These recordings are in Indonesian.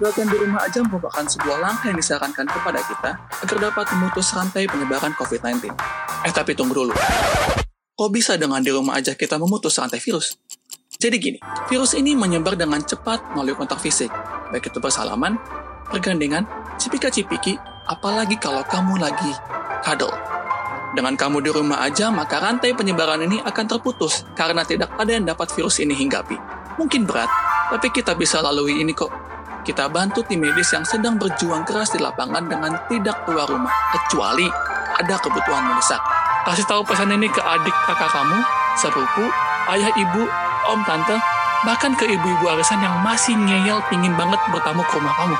latihan di rumah aja merupakan sebuah langkah yang disarankan kepada kita agar dapat memutus rantai penyebaran COVID-19. Eh tapi tunggu dulu. Kok bisa dengan di rumah aja kita memutus rantai virus? Jadi gini, virus ini menyebar dengan cepat melalui kontak fisik, baik itu bersalaman, pergandengan, cipika-cipiki, apalagi kalau kamu lagi cuddle. Dengan kamu di rumah aja, maka rantai penyebaran ini akan terputus karena tidak ada yang dapat virus ini hinggapi. Mungkin berat, tapi kita bisa lalui ini kok. Kita bantu tim medis yang sedang berjuang keras di lapangan dengan tidak keluar rumah, kecuali ada kebutuhan mendesak. Kasih tahu pesan ini ke adik kakak kamu, sepupu, ayah ibu, om tante, bahkan ke ibu-ibu arisan yang masih ngeyel pingin banget bertamu ke rumah kamu.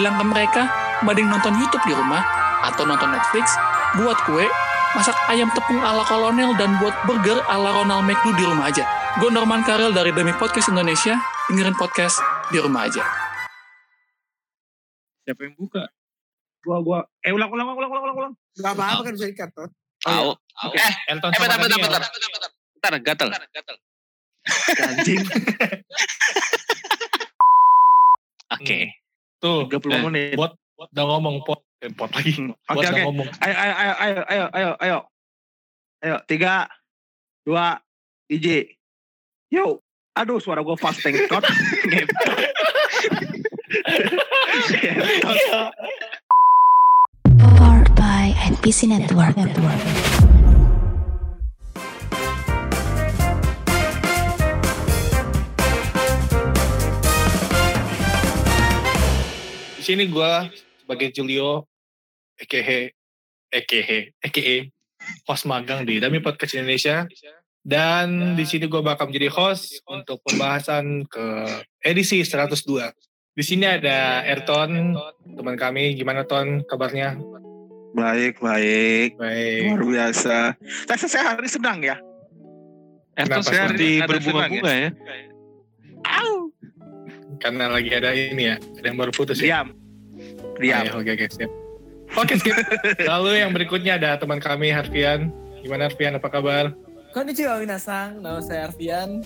Bilang ke mereka, mending nonton YouTube di rumah, atau nonton Netflix, buat kue, masak ayam tepung ala kolonel, dan buat burger ala Ronald McDo di rumah aja. Gue Norman Karel dari Demi Podcast Indonesia, dengerin podcast di rumah aja. Siapa yang buka? Gua gua eh ulang ulang ulang ulang ulang ulang. Gak apa-apa kan bisa dikat tuh. Tahu. Oke. Eh, Elton eh bentar, bentar, Daniel. bentar. Bentar, gatel. Anjing. Oke. Tuh, 30 eh, menit. Bot udah ngomong pot. Eh, pot lagi. Hmm, Oke oke. ngomong. Ayo ayo ayo ayo ayo ayo ayo. Ayo tiga dua DJ. Yo. Aduh suara gue fast tengkot. Powered by NPC Network. Network. Di sini gue sebagai Julio, EKH, EKH, EKE, host magang di Dami Podcast Indonesia. Dan di sini gue bakal menjadi host untuk pembahasan ke edisi 102. Di sini ada Ayrton, teman kami. Gimana Ton kabarnya? baik baik. Baik. Luar biasa. Saya, saya hari ini sedang ya. Erton seperti senang? Ada berbunga-bunga ya. Karena lagi ada ini ya, ada yang baru putus ya. Diam. Diam. Ayo, Oke, oke, siap. Oke, skip. Lalu yang berikutnya ada teman kami, Harfian. Gimana Harfian, apa kabar? Konnichiwa minasang, nama saya Arfian.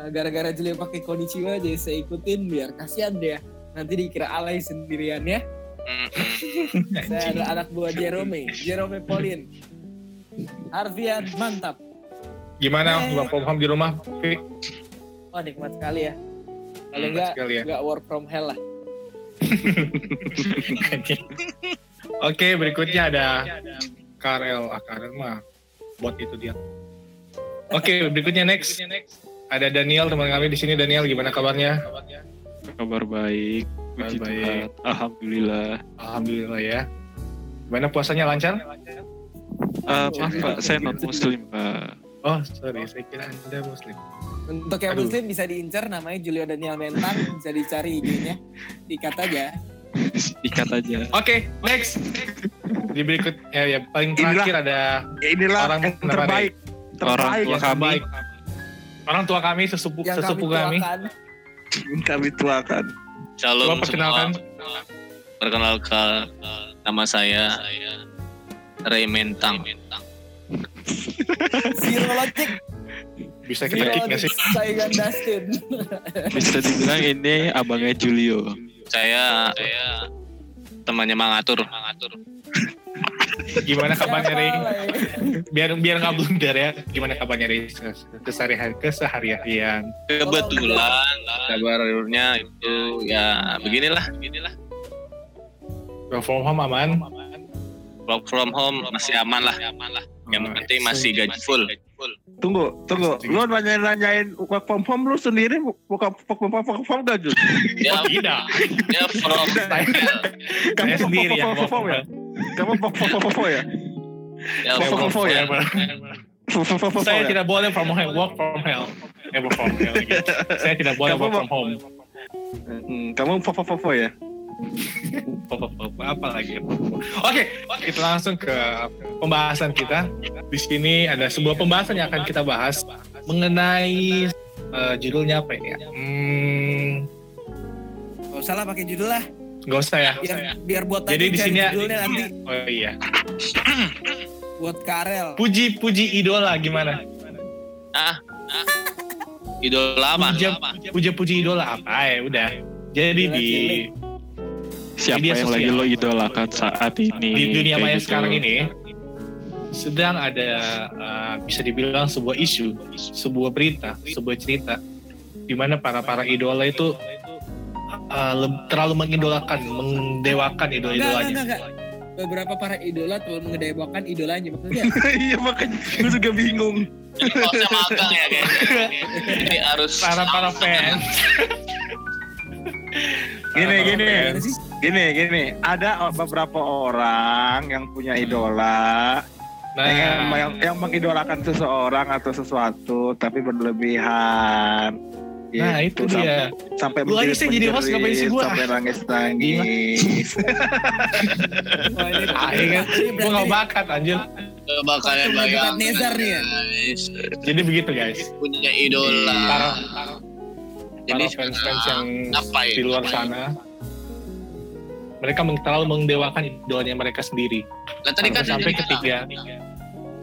Eh, Gara-gara Julio pakai konnichiwa jadi saya ikutin biar kasihan dia. Nanti dikira alay sendirian ya. Saya adalah anak buah Jerome, Jerome Pauline. Arfian mantap. Gimana Eh. work from home di rumah? Fi? Wah nikmat sekali ya. Kalau enggak, sekali ya. enggak work from hell lah. Oke, berikutnya ada Karel. Ah, Karel mah bot itu dia. Oke, berikutnya next. Ada Daniel teman kami di sini. Daniel, gimana kabarnya? Kabar baik. Kabar Tuhan. baik. Alhamdulillah. Alhamdulillah ya. Gimana puasanya lancar? Ah, maaf Pak, saya non muslim Pak. Oh, sorry, saya kira Anda muslim. Untuk yang Aduh. muslim bisa diincar namanya Julio Daniel Mentang, bisa dicari IG-nya. Dikat aja. Ikat aja. Oke, next. Di berikut ya, ya paling Inilah terakhir ada Inilah Orang yang terbaik. terbaik. Orang Terbaik. tua yang kami. terbaik. Orang tua kami sesepuh Yang sesepuh kami kami. tuakan. Kami tuakan. Coba Shalom semua. perkenalkan. Perkenalkan nama saya Ray Mentang. Zero logic. Bisa kita Zero kick nggak sih? saingan Dustin. Bisa dibilang ini abangnya Julio. Saya saya temannya Mangatur. Mangatur. Gimana kabarnya Lay? Biar biar nggak blunder ya. Gimana kabarnya Ray? Keseharian keseharian. Kebetulan kabarnya itu ya beginilah, beginilah. Work from home aman. Work from home masih aman lah. Yang penting masih gaji full. Tunggu, tunggu. Lu nanya-nanyain work from home lu sendiri bukan work from work from home gak? Ya, Tidak. ya from Saya sendiri yang work from home. Kamu home ya? ya home ya? Saya ya? tidak boleh from home, work from hell. Eh, work from hell. Saya tidak boleh work from home. Hmm, Kamu home ya? Apa lagi? Oke, kita langsung ke pembahasan kita. Di sini ada sebuah pembahasan yang akan kita bahas mengenai eh, judulnya apa ini ya? Hmm, Gak usah lah pakai judul lah. Nggak usah ya. Biar biar buat Jadi tadi di cari sini judulnya nanti Oh iya. buat Karel. Puji puji idola gimana? Ah, ah. Idola apa? Puja puji puji idola apa ya udah. Jadi Idola di cilik. Siapa yang sosial. lagi lo idolakan saat ini? di dunia maya gitu. sekarang ini sedang ada uh, bisa dibilang sebuah isu, sebuah berita, sebuah cerita di mana para para idola itu uh, terlalu mengidolakan, enggak, idola-idolanya. enggak, enggak. Beberapa para idola tuh mengedewakan idolanya maksudnya. Iya makanya gue juga bingung. Jadi magang ya kayaknya. Jadi harus Para para fans. Gini gini gini gini. Ada beberapa orang yang punya idola Nah, yang, yang yang mengidolakan seseorang atau sesuatu tapi berlebihan. Nah itu Gitu, dia. Sampai Lu aja sih jadi host, ngapain sih gua? Sampai nangis nangis. Ah, iya ini Gue gak berarti bakat anjir. bakalan Untuk bayang. Nebukadnezar nih ya? guys. Jadi begitu guys. Punya idola. Para Jadi fans-fans yang ngapain? di luar Ngapain? sana mereka terlalu mendewakan idolanya mereka sendiri Lah tadi kan sampai jadi- ketiga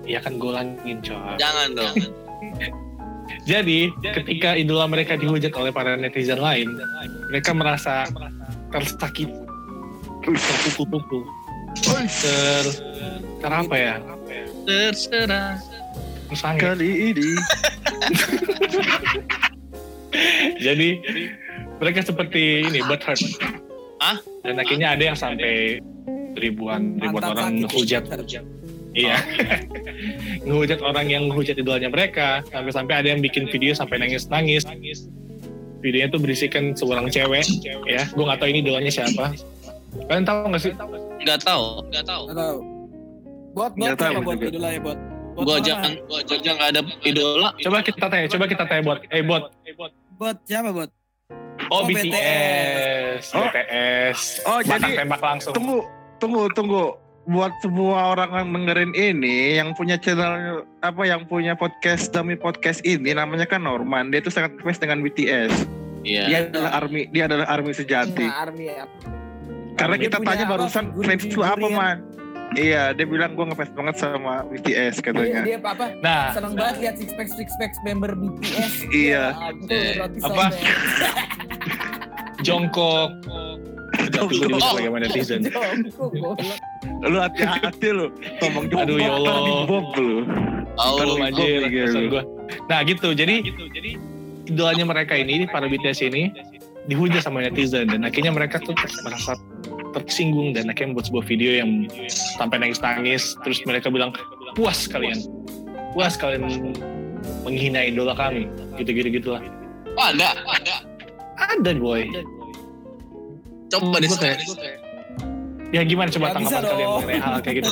ya kan gue langin coy Jangan dong. jadi ketika idola mereka dihujat oleh para netizen lain mereka merasa tersakit. Terpukul-pukul ter ter apa ya? Terserah. tersangit Kali ini. Jadi mereka seperti ini butthurt Hah? dan akhirnya ada yang sampai ribuan ribuan orang menghujat Iya. ngehujat orang yang ngehujat idolanya mereka. Sampai-sampai ada yang bikin video sampai nangis-nangis. Videonya tuh berisikan seorang cewek, ya. Gue nggak tahu ini idolanya siapa. Kalian tahu nggak sih? Nggak tahu. Nggak tahu. Nggak tahu. Buat buat tahu buat idola ya buat? Gua orang jangan, gua aja nggak ada idola. Coba kita tanya, coba kita tanya buat, eh buat, Buat siapa buat? oh, Oh, BTS, Oh. BTS, Oh, Batang jadi- tembak langsung. tunggu tunggu tunggu buat semua orang yang dengerin ini yang punya channel apa yang punya podcast demi podcast ini namanya kan Norman dia tuh sangat fans dengan BTS Iya. dia adalah army dia adalah army sejati Nah, army ya. karena Army. kita tanya apa, barusan fans itu apa figur man iya dia bilang gue ngefans banget sama BTS katanya dia apa apa? Nah, Seneng banget lihat six pack six pack member BTS. Iya. Ya Eh, apa? Jongkok. Tapi gue dihujat Oh. lagi sama netizen. Jongkok, goblok. Lu hati-hati lu ngomong jongkok Aduh, ya Allah. Bob lu Aduh, anjir, gitu. gua. Nah gitu, jadi idolanya mereka ini, para BTS ini, dihujat sama netizen dan akhirnya mereka tuh merasa tersinggung dan akhirnya membuat sebuah video yang sampai nangis-nangis terus mereka bilang puas kalian puas kalian menghina idola kami gitu-gitu gitulah Oh, ada. Ada. ada boy Coba deh. Ya gimana coba bisa tanggapan kalian mengenai hal kayak gitu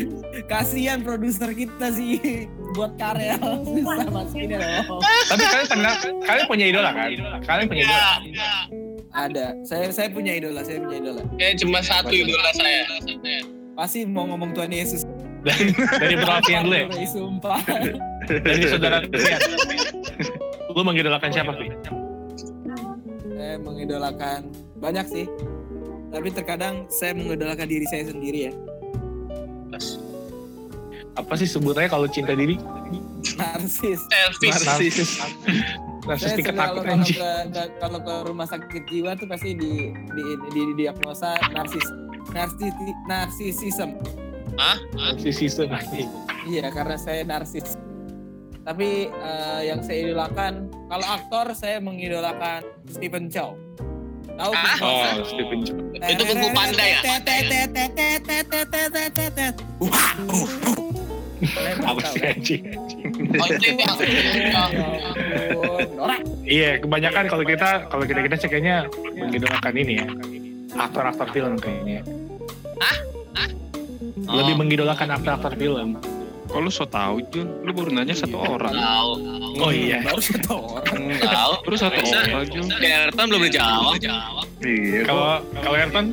Kasihan produser kita sih buat karya susah masukinnya dong. tapi kalian pernah kalian punya idola kan kalian punya idola Ada, saya saya punya idola, saya punya idola. Kayak cuma satu idola saya. Pasti mau ngomong Tuhan Yesus. dari dari Alfian dulu ya Dari Sumpah. dari saudara lu mengidolakan siapa Fi? saya mengidolakan banyak sih. Tapi terkadang saya mengidolakan diri saya sendiri ya. apa sih sebutannya kalau cinta diri Narsis. Selfish. narsis narsis Saya tingkat takut kalau, kalau, ke, ke- kalau ke rumah sakit jiwa tuh pasti di di, di, di diagnosa narsis narsis narsisism. Hah? narsisisme anjing Iya, karena saya narsis. Tapi eh, yang saya idolakan, kalau aktor saya mengidolakan Stephen Chow. Tahu Ah? Oh Stephen Chow Itu Kung Fu Panda ya? Apa sih anjing Oh, itu yang Ya iya kebanyakan kalau kita kalau kita kita kayaknya mengidolakan ini ya. Aktor-aktor film kayaknya. Lebih mengidolakan aktor-aktor film Kok lu so tau Jun? Lu baru nanya satu orang. Tahu. oh iya Baru satu orang. Tahu. Baru satu orang Jun. Gerton belum dijawab. iya kalau kalau Ayrton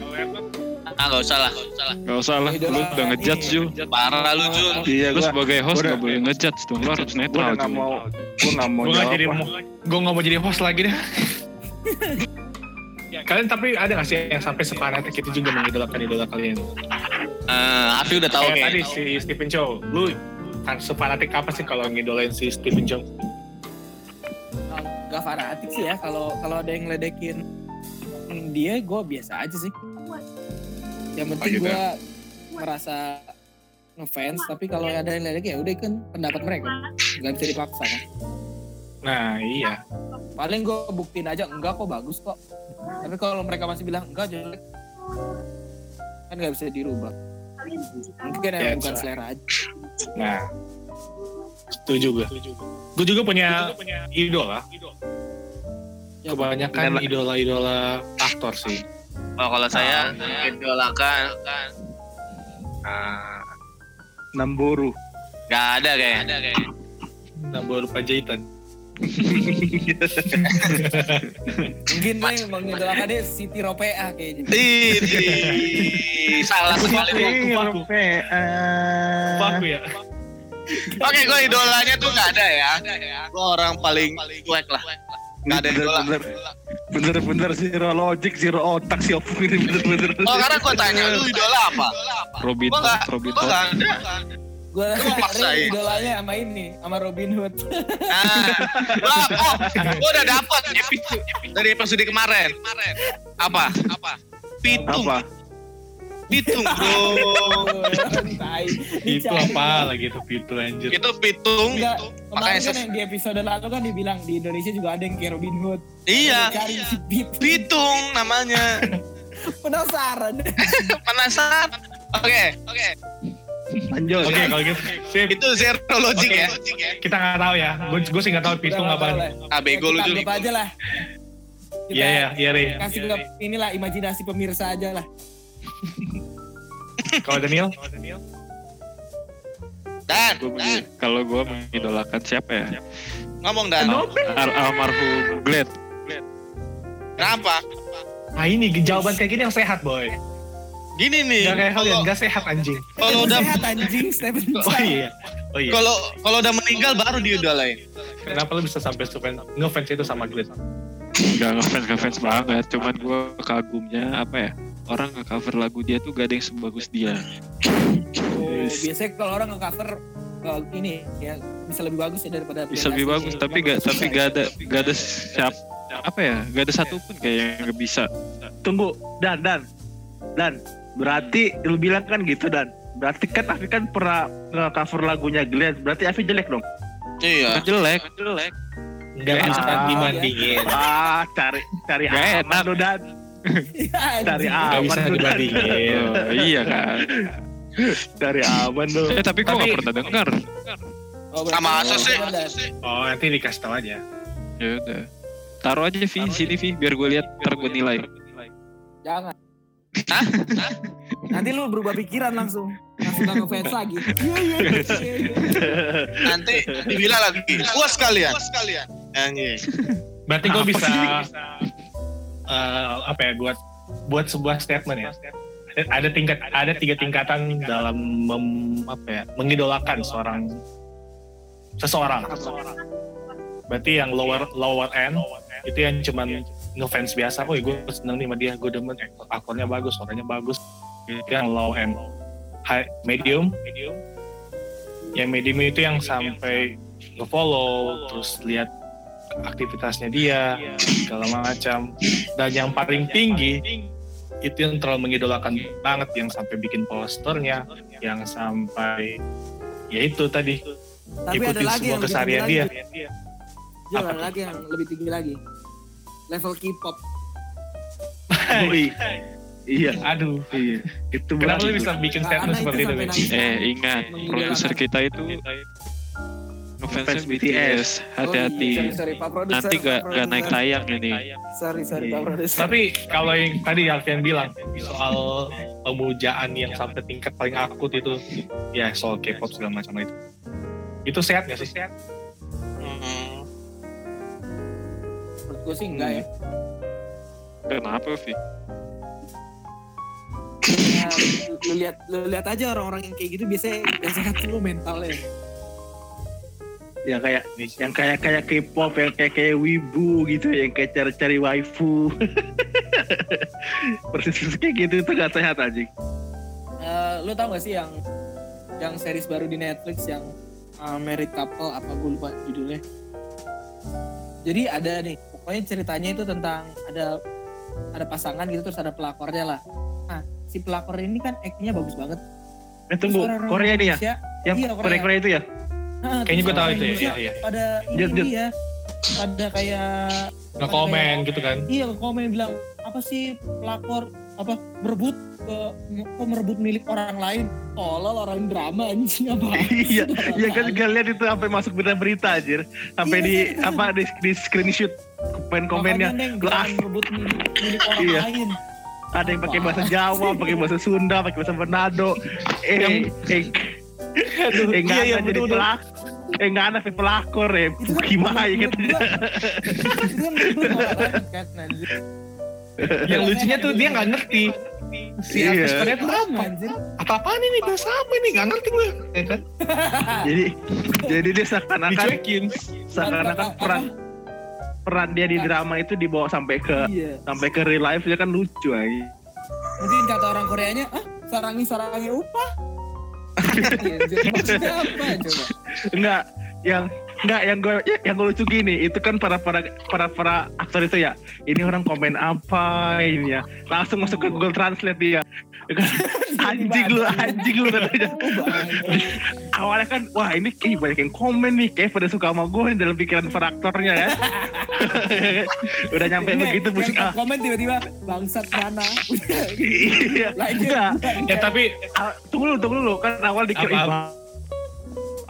Ah, nggak usah lah. nggak usah lah. Gak usah lah, lu udah ngejudge Jun. Parah lu, Jun. iya Lu sebagai host gua udah- gak boleh ngejudge tuh. Lu harus netral udah nggak Jun. mau gua nggak mau gue nggak jawab jadi gue nggak mau jadi host lagi deh kalian tapi ada gak sih yang sampai sepanatik itu juga mengidolakan idola kalian Eh, Afi udah tahu kayak kayak. tadi si Stephen Chow lu kan sepanatik apa sih kalau ngidolain si Stephen Chow Gak fanatik sih ya kalau kalau ada yang ngeledekin dia gue biasa aja sih. Yang penting Oh, gitu. gue merasa ngefans, tapi kalau ada yang lain ya udah kan pendapat mereka, nggak bisa dipaksa kan. Nah iya. Paling gue buktiin aja enggak kok bagus kok. Tapi kalau mereka masih bilang enggak jelek, kan nggak bisa dirubah. Mungkin Ya, bukan selera aja. Nah, setuju gue. Gue juga punya idola. Ya, Kebanyakan idola-idola aktor sih. Oh kalau saya idolakan ah, Namburu. nggak ada kayaknya. Nah, baru Panjaitan. Mungkin nih mengidolakannya Siti Ropea kayaknya. Ih, salah sekali. Kupaku. Kupaku ya. Oke, gue idolanya tuh nggak ada ya. Gue orang paling cuek lah. Nggak ada idola. bener, bener, bener zero logic, zero otak si Opung ini bener-bener. Oh, karena gue tanya lu idola apa? Robin gua Hood. nggak ada. Gue maksain. idolanya sama ini, sama Robin Hood. Nah, Wah, oh, gue udah dapet dari episode kemarin. Apa? Apa? Pitung, Apa? pitung bro. Itu apa lagi tuh itu anjir. Itu pitung. Enggak, Makanya kan yang di episode lalu kan dibilang di Indonesia juga ada yang kayak Robin Hood. Iya, Cari si Pit. pitung namanya. Penasaran. Penasaran? Oke, oke. Lanjut. Oke kalau gitu, sip. Itu zero logic Oke. ya. Kita nggak tahu ya. Gue gue sih nggak tahu tahu lah. Ah, bego lu anggap aja lah. Iya iya iya kasih ke inilah imajinasi pemirsa aja lah. Kalau Daniel? Dan, Gua Kalau gue mengidolakan siapa ya? ngomong Dan. Al- almarhum Glad. Kenapa? Ah ini jawaban kayak gini yang sehat boy. Gini nih. Gak kayak kalau- gak sehat anjing. Kalau udah sehat anjing Stephen Oh iya. Oh iya. kalau kalau udah meninggal baru diidolain. Kenapa lu bisa sampai suka ngefans itu sama Glenn? Gak ngefans ngefans banget. Cuman gue kagumnya apa ya? Orang nge-cover lagu dia tuh gak ada yang sebagus dia. Oh, biasanya kalau orang nge-cover uh, ini ya bisa lebih bagus ya daripada Bisa lebih bagus, tapi gak tapi gak ada gak ada siap apa ya? Gak ada satupun kayak yang gak bisa. Tunggu, Dan, Dan. Dan, berarti lu bilang kan gitu, Dan. Berarti kan Afi kan pernah nge-cover lagunya Glenn. Berarti Afi jelek dong? Iya. Kan jelek, jelek. Enggak bisa Ah. dibandingin. Ah, cari cari Gak aman enak. lu, Dan. Cari Gak aman bisa lu, Dan. dibandingin. Oh, iya kan. Cari aman lu. Eh tapi gue Tapi- gak pernah denger. Oh, Sama Asus sih. Oh nanti dikasih tahu aja. Ya udah. Taruh aja Vi di sini Vi biar gue lihat ntar gue nilai. Jangan. Nanti lu berubah pikiran langsung. Langsung gak ngefans lagi. Iya, iya, iya. Nanti dibilang lagi. Puas kalian. Puas kalian. Anjing. Berarti gue Apa bisa sih? eh, apa ya buat buat sebuah statement ya. Ada, ada tingkat ada tiga tingkatan dalam mem- apa ya mengidolakan seorang seseorang. Berarti yang lower lower end itu yang cuman ngefans biasa. Oh, gue seneng nih sama dia, gue demen eh, akornya bagus, suaranya bagus. Itu yang low end. High, medium, medium. Yang medium itu yang sampai nge-follow, terus lihat aktivitasnya dia, segala macam. Dan yang paling tinggi itu yang terlalu mengidolakan banget, yang sampai bikin posternya, yang sampai ya itu tadi Tapi ada ikutin lagi semua tinggi dia. lagi. Jul, ada lagi yang lebih tinggi lagi. Level K-pop. Iya, Aduh, iya. Itu kenapa lu bisa bikin statement seperti itu? Eh ingat produser kita itu Ngefans ngefans BTS. Hati-hati. Oh, iya, sorry, sorry, Nanti gak, gak naik tayang ini. Sorry, sorry, Iya. Pak Produser. Tapi kalau yang tadi Alfian bilang soal pemujaan yang sampai tingkat paling akut itu ya soal K-pop segala macam itu. Itu sehat gak sih? Sehat. Gue sih enggak ya. Kenapa Vi? Ya, lu, lihat lu lihat aja orang-orang yang kayak gitu biasanya yang sehat semua mentalnya. yang kayak yang kayak kayak K-pop yang kayak kayak wibu gitu yang kayak cari-cari waifu persis kayak gitu itu gak sehat anjing Eh, lu tau gak sih yang yang series baru di Netflix yang uh, Married Couple apa gue lupa judulnya. Jadi ada nih, pokoknya ceritanya itu tentang ada ada pasangan gitu terus ada pelakornya lah nah si pelakor ini kan actingnya bagus banget Eh tunggu, Korea ini ya? Yang Iya, Korea Korea itu ya? Nah, Kayaknya gue tahu itu ya. Iya, iya. pada ini ya pada kayak Nge-komen gitu kan. iya komen bilang apa sih pelakor apa merebut ke kok merebut milik orang lain? Tolol orang drama anjing apa? Iya, iya kan kalian itu sampai masuk berita-berita anjir. Sampai Iya, di iya, apa di, di screenshot Neng, Lah, jangan merebut milik, milik orang Iya. lain. Ada yang pakai bahasa Jawa, pakai bahasa Sunda, pakai bahasa Manado. Eh, eh, eh nggak iya, iya, jadi pelak. Eh nggak ada pe pelakor ya. Gimana ya gua- itu kan Yang lucunya tuh dia nggak ngerti. Si Iya. artis Korea tuh Drama, apa? anjir Apa-apaan ini? Bahasa apa ini? Nggak ngerti gue. Ya kan? Jadi jadi dia seakan-akan Dicuekin. seakan-akan peran peran dia di drama itu dibawa sampai ke iya sampai ke real life dia kan lucu aja. mungkin kata orang Koreanya ah sarangi sarangi upah Iya, anjir. maksudnya apa coba Enggak, yang enggak yang gue yang gue lucu gini, itu kan para para para para aktor itu ya. Ini orang komen apa ini ya. Langsung masuk ke Google Translate dia. anjing lu, anjing lu katanya. Awalnya kan, wah ini ih, banyak yang komen nih, kayak pada suka sama gue dalam pikiran para aktornya ya. Udah nyampe Ini begitu yang musik ah. komen tiba-tiba bangsat mana Iya. Enggak, Ya tapi Ah, tunggu dulu, tunggu dulu. Kan awal dikira Apa? "Ih, Bang,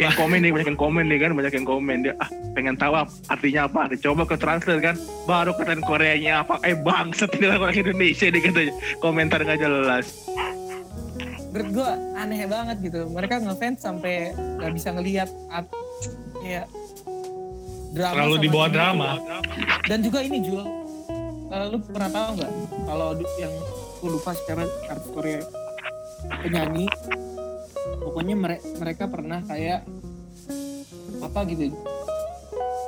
yang komen nih, banyak yang komen nih kan, banyak yang komen dia. Ah, pengen tahu artinya apa? Dicoba ke translate kan, baru kata Koreanya apa? Eh bangsat ini orang Indonesia nih katanya. Komentar nggak jelas. menurut gue aneh banget gitu mereka ngefans sampai nggak bisa ngelihat at kayak drama terlalu sama di bawah ini. drama. dan juga ini Jul eh, lu pernah tahu nggak kalau yang gue lupa sekarang artis Korea penyanyi pokoknya mere- mereka pernah kayak apa gitu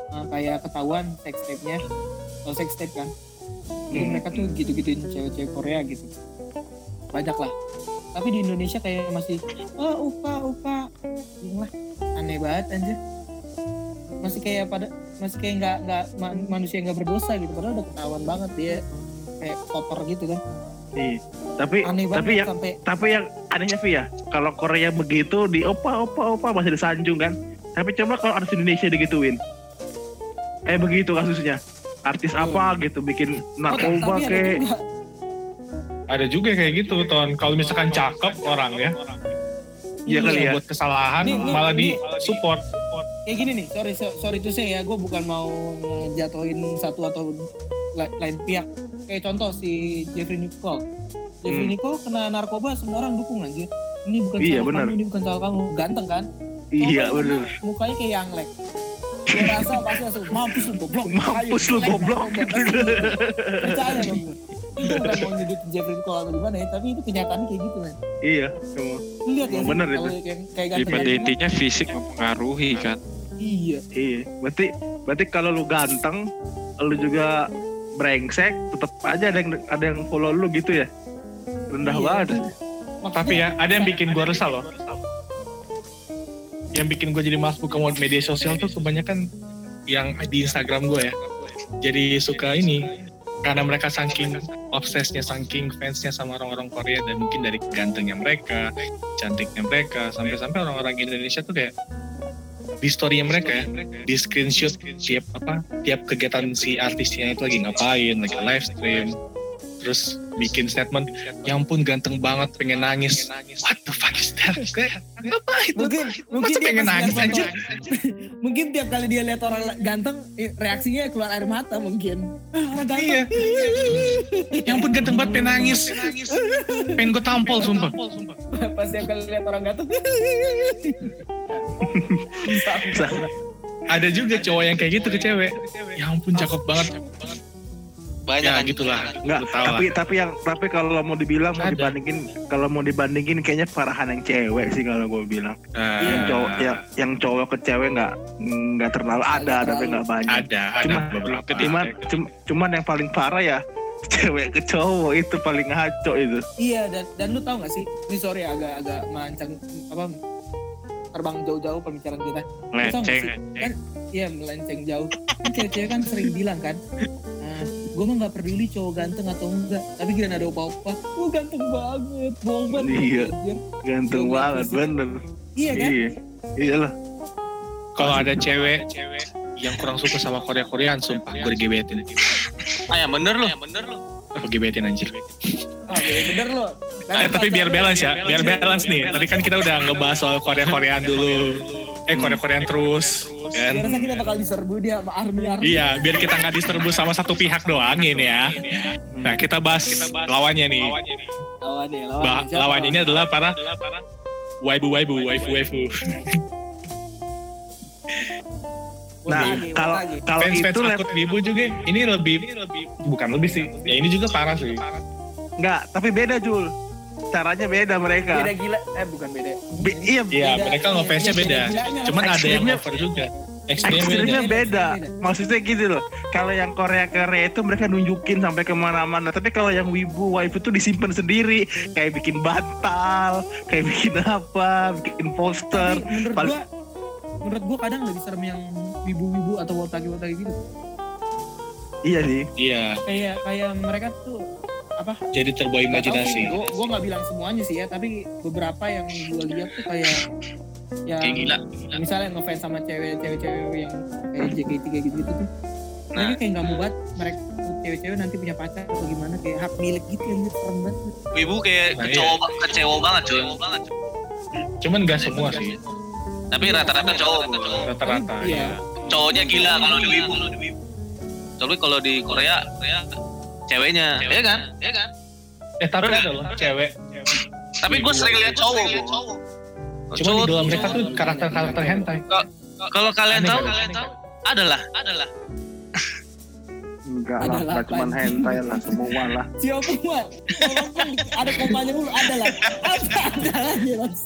eh, kayak ketahuan sex tape-nya atau sex tape kan. Jadi Hmm. mereka tuh gitu-gituin cewek-cewek Korea gitu. Banyak lah. Tapi di Indonesia kayak masih oh upa upa. Lah. Aneh banget anjir. Masih kayak pada masih kayak nggak nggak ma- manusia nggak berdosa gitu. Padahal udah ketahuan banget dia kayak kotor gitu kan Iya. Tapi aneh tapi yang sampai tapi yang anehnya Vi ya, kalau Korea begitu di opa opa opa masih disanjung kan. Tapi coba kalau artis Indonesia digituin. Eh begitu kasusnya. Artis apa gitu bikin narkoba Oh, tapi ada kayak juga. Ada juga kayak gitu, Ton. Kalau misalkan cakep orang ya, Iya kali ya. buat kesalahan Nih, malah nih. di support. kayak gini nih sorry so- sorry tuh saya ya gue bukan mau ngejatuhin satu atau la- lain pihak kayak contoh si Jeffrey Nicole Jeffrey Hmm. Nicole kena narkoba semua orang dukung anjir ini bukan Iya, salah benar. kamu ini bukan salah kamu ganteng kan Iya Coba bener. mukanya kayak Yanglek gue rasa pasti langsung mampus lu goblok Mampus lu goblok gitu. percaya dong gue itu bukan mau nyudutin Jeffrey Nicole atau gimana ya tapi itu kenyataannya kayak gitu kan Iya, semua. lihat ya bener itu. yang kayak Ya, ganteng pada ganteng, intinya fisik mempengaruhi kan. iya Iya. Berarti berarti kalau lu ganteng, lu juga brengsek, tetap aja ada yang ada yang follow lu gitu ya. Rendah Iya, banget. maksudnya- Tapi ya, ada yang bikin gue resah loh. Yang bikin gue jadi malas buka media sosial tuh kebanyakan yang di Instagram gue ya. Jadi suka ini karena mereka saking obsesnya, saking fansnya sama orang-orang Korea dan mungkin dari gantengnya mereka, cantiknya mereka, sampai-sampai orang-orang Indonesia tuh kayak di story-nya mereka ya, di screenshot tiap apa, tiap kegiatan si artisnya itu lagi ngapain, lagi live stream, terus bikin statement, ya ampun ganteng banget, pengen nangis. What the fuck is that? Apa itu? mungkin mungkin dia pengen nangis aja? mungkin tiap kali dia lihat orang ganteng reaksinya keluar air mata mungkin orang ganteng. Iya. Ya ampun ganteng banget, pengen nangis. Pengen gue tampol, sumpah. pas tiap kali lihat orang ganteng Ada juga cowok yang kayak gitu ke cewek. Ya ampun, cakep banget. Banyak Ya kan. gitulah. Enggak, Lu tahu lah. tapi tapi yang tapi kalau mau dibilang mau Ada. dibandingin kalau mau dibandingin kayaknya parahan yang cewek sih kalau gue bilang. Ah, Yang cowok ya yang cowok ke cewek nggak nggak terlalu ada terlalu. tapi nggak banyak. ada, ada Cuma- beberapa. Cuman cum- cuman yang paling parah ya cewek ke cowok itu paling ngaco itu. iya dan dan lu tau gak sih ini sorry agak agak melancang apa terbang jauh-jauh pembicaraan kita nggak sih? kan iya melenceng jauh kan cewek-cewek kan sering bilang kan "Ah, gue mah nggak peduli cowok ganteng atau enggak tapi kira ada opa-opa oh ganteng banget bohong banget Iya. Ganteng banget, iya. bener. iya kan Iya. Iyalah. Kalau ada cewek yang kurang suka sama Korea Koreaan, sumpah gue digebetin. Ah ya bener lu. bener lu. Gue gebetin anjir. oh, iya, bener loh Eh, tapi biar balance ya, biar balance nih. Tadi kan kita udah ngebahas soal Korea Koreaan dulu. Eh Korea Koreaan terus. Gue Kan? rasa kita bakal diserbu dia sama army army Iya, biar kita nggak diserbu sama satu pihak doang ini ya. Nah, kita bahas lawannya nih. lawannya lawannya Ba- siapa? lawannya ini adalah para waibu waibu waifu waifu. Nah, kalau kalau Fans fans itu akut wibu juga ini lebih bukan lebih sih. Ya ini juga parah sih. enggak, tapi beda Jul. Caranya beda mereka. beda gila eh bukan beda Be- iya, Iya, Beda. mereka ngefansnya Iya, beda. gilanya. Cuman ada yang over juga. Ekstrimnya beda. beda. Beda. Maksudnya gitu loh. Kalau yang Korea Korea itu mereka nunjukin sampai ke mana-mana. Tapi kalau yang wibu waifu itu disimpan sendiri. Kayak bikin bantal, kayak bikin apa, bikin poster. tapi menurut Paling- gua menurut gua kadang lebih serem yang wibu-wibu atau wotagi-wotagi gitu Iya sih. Iya, kayak kayak mereka tuh apa jadi terbawa imajinasi. gue gue nggak bilang semuanya sih ya tapi beberapa yang gue lihat tuh kayak yang Kayak gila. misalnya ngefans sama cewek cewek cewek yang kayak JKT kayak gitu gitu tuh Nah. mereka kayak nggak mau banget mereka cewek-cewek nanti punya pacar atau gimana kayak hak milik gitu yang serem banget Wibu kayak Nah, iya. kecewa, kecewa banget cuy. Cuman gak semua sih. Tapi rata-rata cowok. Rata-rata. Iya. ya. Cowoknya gila kalau di Wibu. Tapi kalau di Korea, Korea ceweknya, ya kan? Ya kan? Eh tapi ada loh cewek. Tapi gue sering lihat cowok. bro. Cuman di Cowok- dalam mereka tuh karakter-karakter hentai. Kalau kalian tahu, kalian tahu, adalah, adalah. Enggak lah, enggak cuma hentai lah semua lah. siapa mah walaupun ada komanya dulu ada lah apa ada lah jelas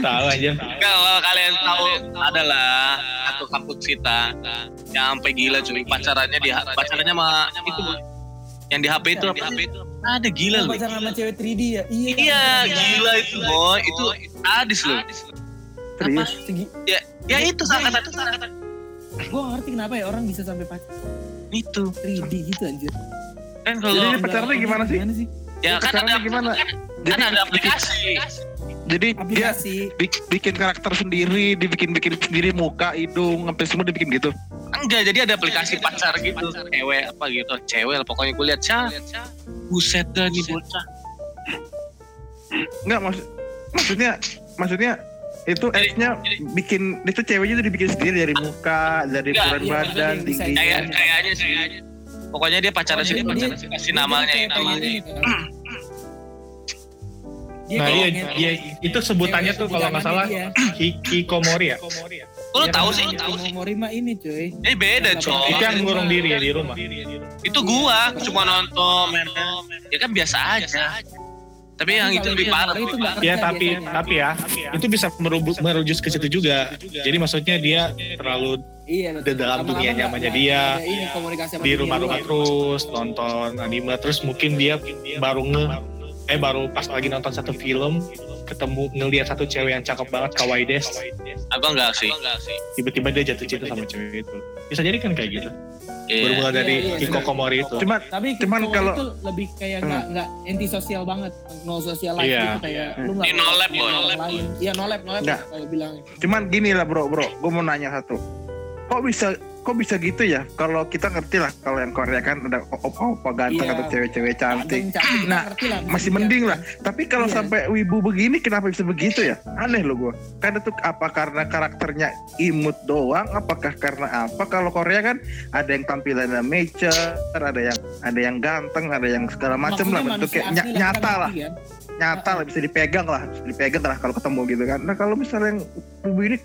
Tahu aja. Kalau kalian tahu, adalah satu kampus kita yang sampai gila cuy pacarannya di pacarannya sama itu. Yang di HP itu apa? Ada gila loh. pacaran sama cewek 3D ya iya Iya, gila itu boy. Itu sadis loh. Serius. Segi, Ya itu sangat itu sangat gue ngerti kenapa ya orang bisa sampai pacaran itu. 3D gitu anjir Kan Jadi kalau dia pacarannya gimana sih? sih ya kan ada gimana? Kan, Jadi kan ada aplikasi. Jadi dia aplikasi bik- bikin karakter sendiri, dibikin-bikin sendiri muka, hidung, sampai semua dibikin gitu. Enggak, jadi ada aplikasi pacar gitu. Cewek apa gitu. Cewek pokoknya gue lihat Cah. Buset dah nih bocah. Enggak maksud maksudnya maksudnya itu esnya bikin itu ceweknya tuh dibikin sendiri dari muka, dari Enggak, ukuran iya, badan, maksudnya desain. tingginya. Kayak kayaknya sih. Pokoknya dia pacaran sih, pacaran sih. Kasih namanya, kayak namanya. ini kan. Dia Nah iya, iya, itu sebutannya tuh kalau nggak salah hikikomori ya. Oh, Lu Iya, tahu kan? sih, tahu sih. Mah ini cuy. Ini beda, coy. Itu yang ngurung diri ya di rumah. Itu gua cuma nonton main ya kan biasa aja. Tapi yang itu lebih parah. Itu nggak Ya tapi biasanya. tapi ya itu bisa merujuk ke situ juga. Jadi maksudnya dia terlalu iya, di dalam dunia nyamannya dia, di rumah-rumah terus nonton anime terus mungkin dia baru nge eh baru pas lagi nonton satu film ketemu ngelihat satu cewek yang cakep banget kawaii des. Aku enggak sih. tiba-tiba dia jatuh cinta sama cewek itu. Bisa jadi kan kayak gitu? Iya. bermula dari Iya, iya, hikokomori itu. Cuma Tapi Cuman kalau kalau- itu lebih kayak nggak nggak anti sosial banget, no social life Iya. gitu kayak lu nggak no lab, orang lain. Iya no lab, no lab kalau bilang. cuman gini lah bro bro. Gue mau nanya satu. Kok bisa kok bisa gitu ya? Kalau kita ngerti lah kalau yang Korea kan ada opa-opa ganteng Iya. atau cewek-cewek cantik. Ganteng, cantik, Nah, lah, masih mending lah. Tapi kalau Iya. sampai wibu begini kenapa bisa begitu ya? Aneh loh gue kan itu apa karena karakternya imut doang? Apakah karena apa? Kalau Korea kan ada yang tampilannya mature ada yang ada yang ganteng ada yang segala macam lah bentuknya ny- asli nyata kita lah. ngerti kan? nyata lah bisa dipegang lah bisa dipegang lah kalau ketemu gitu kan. Nah kalau misalnya yang ini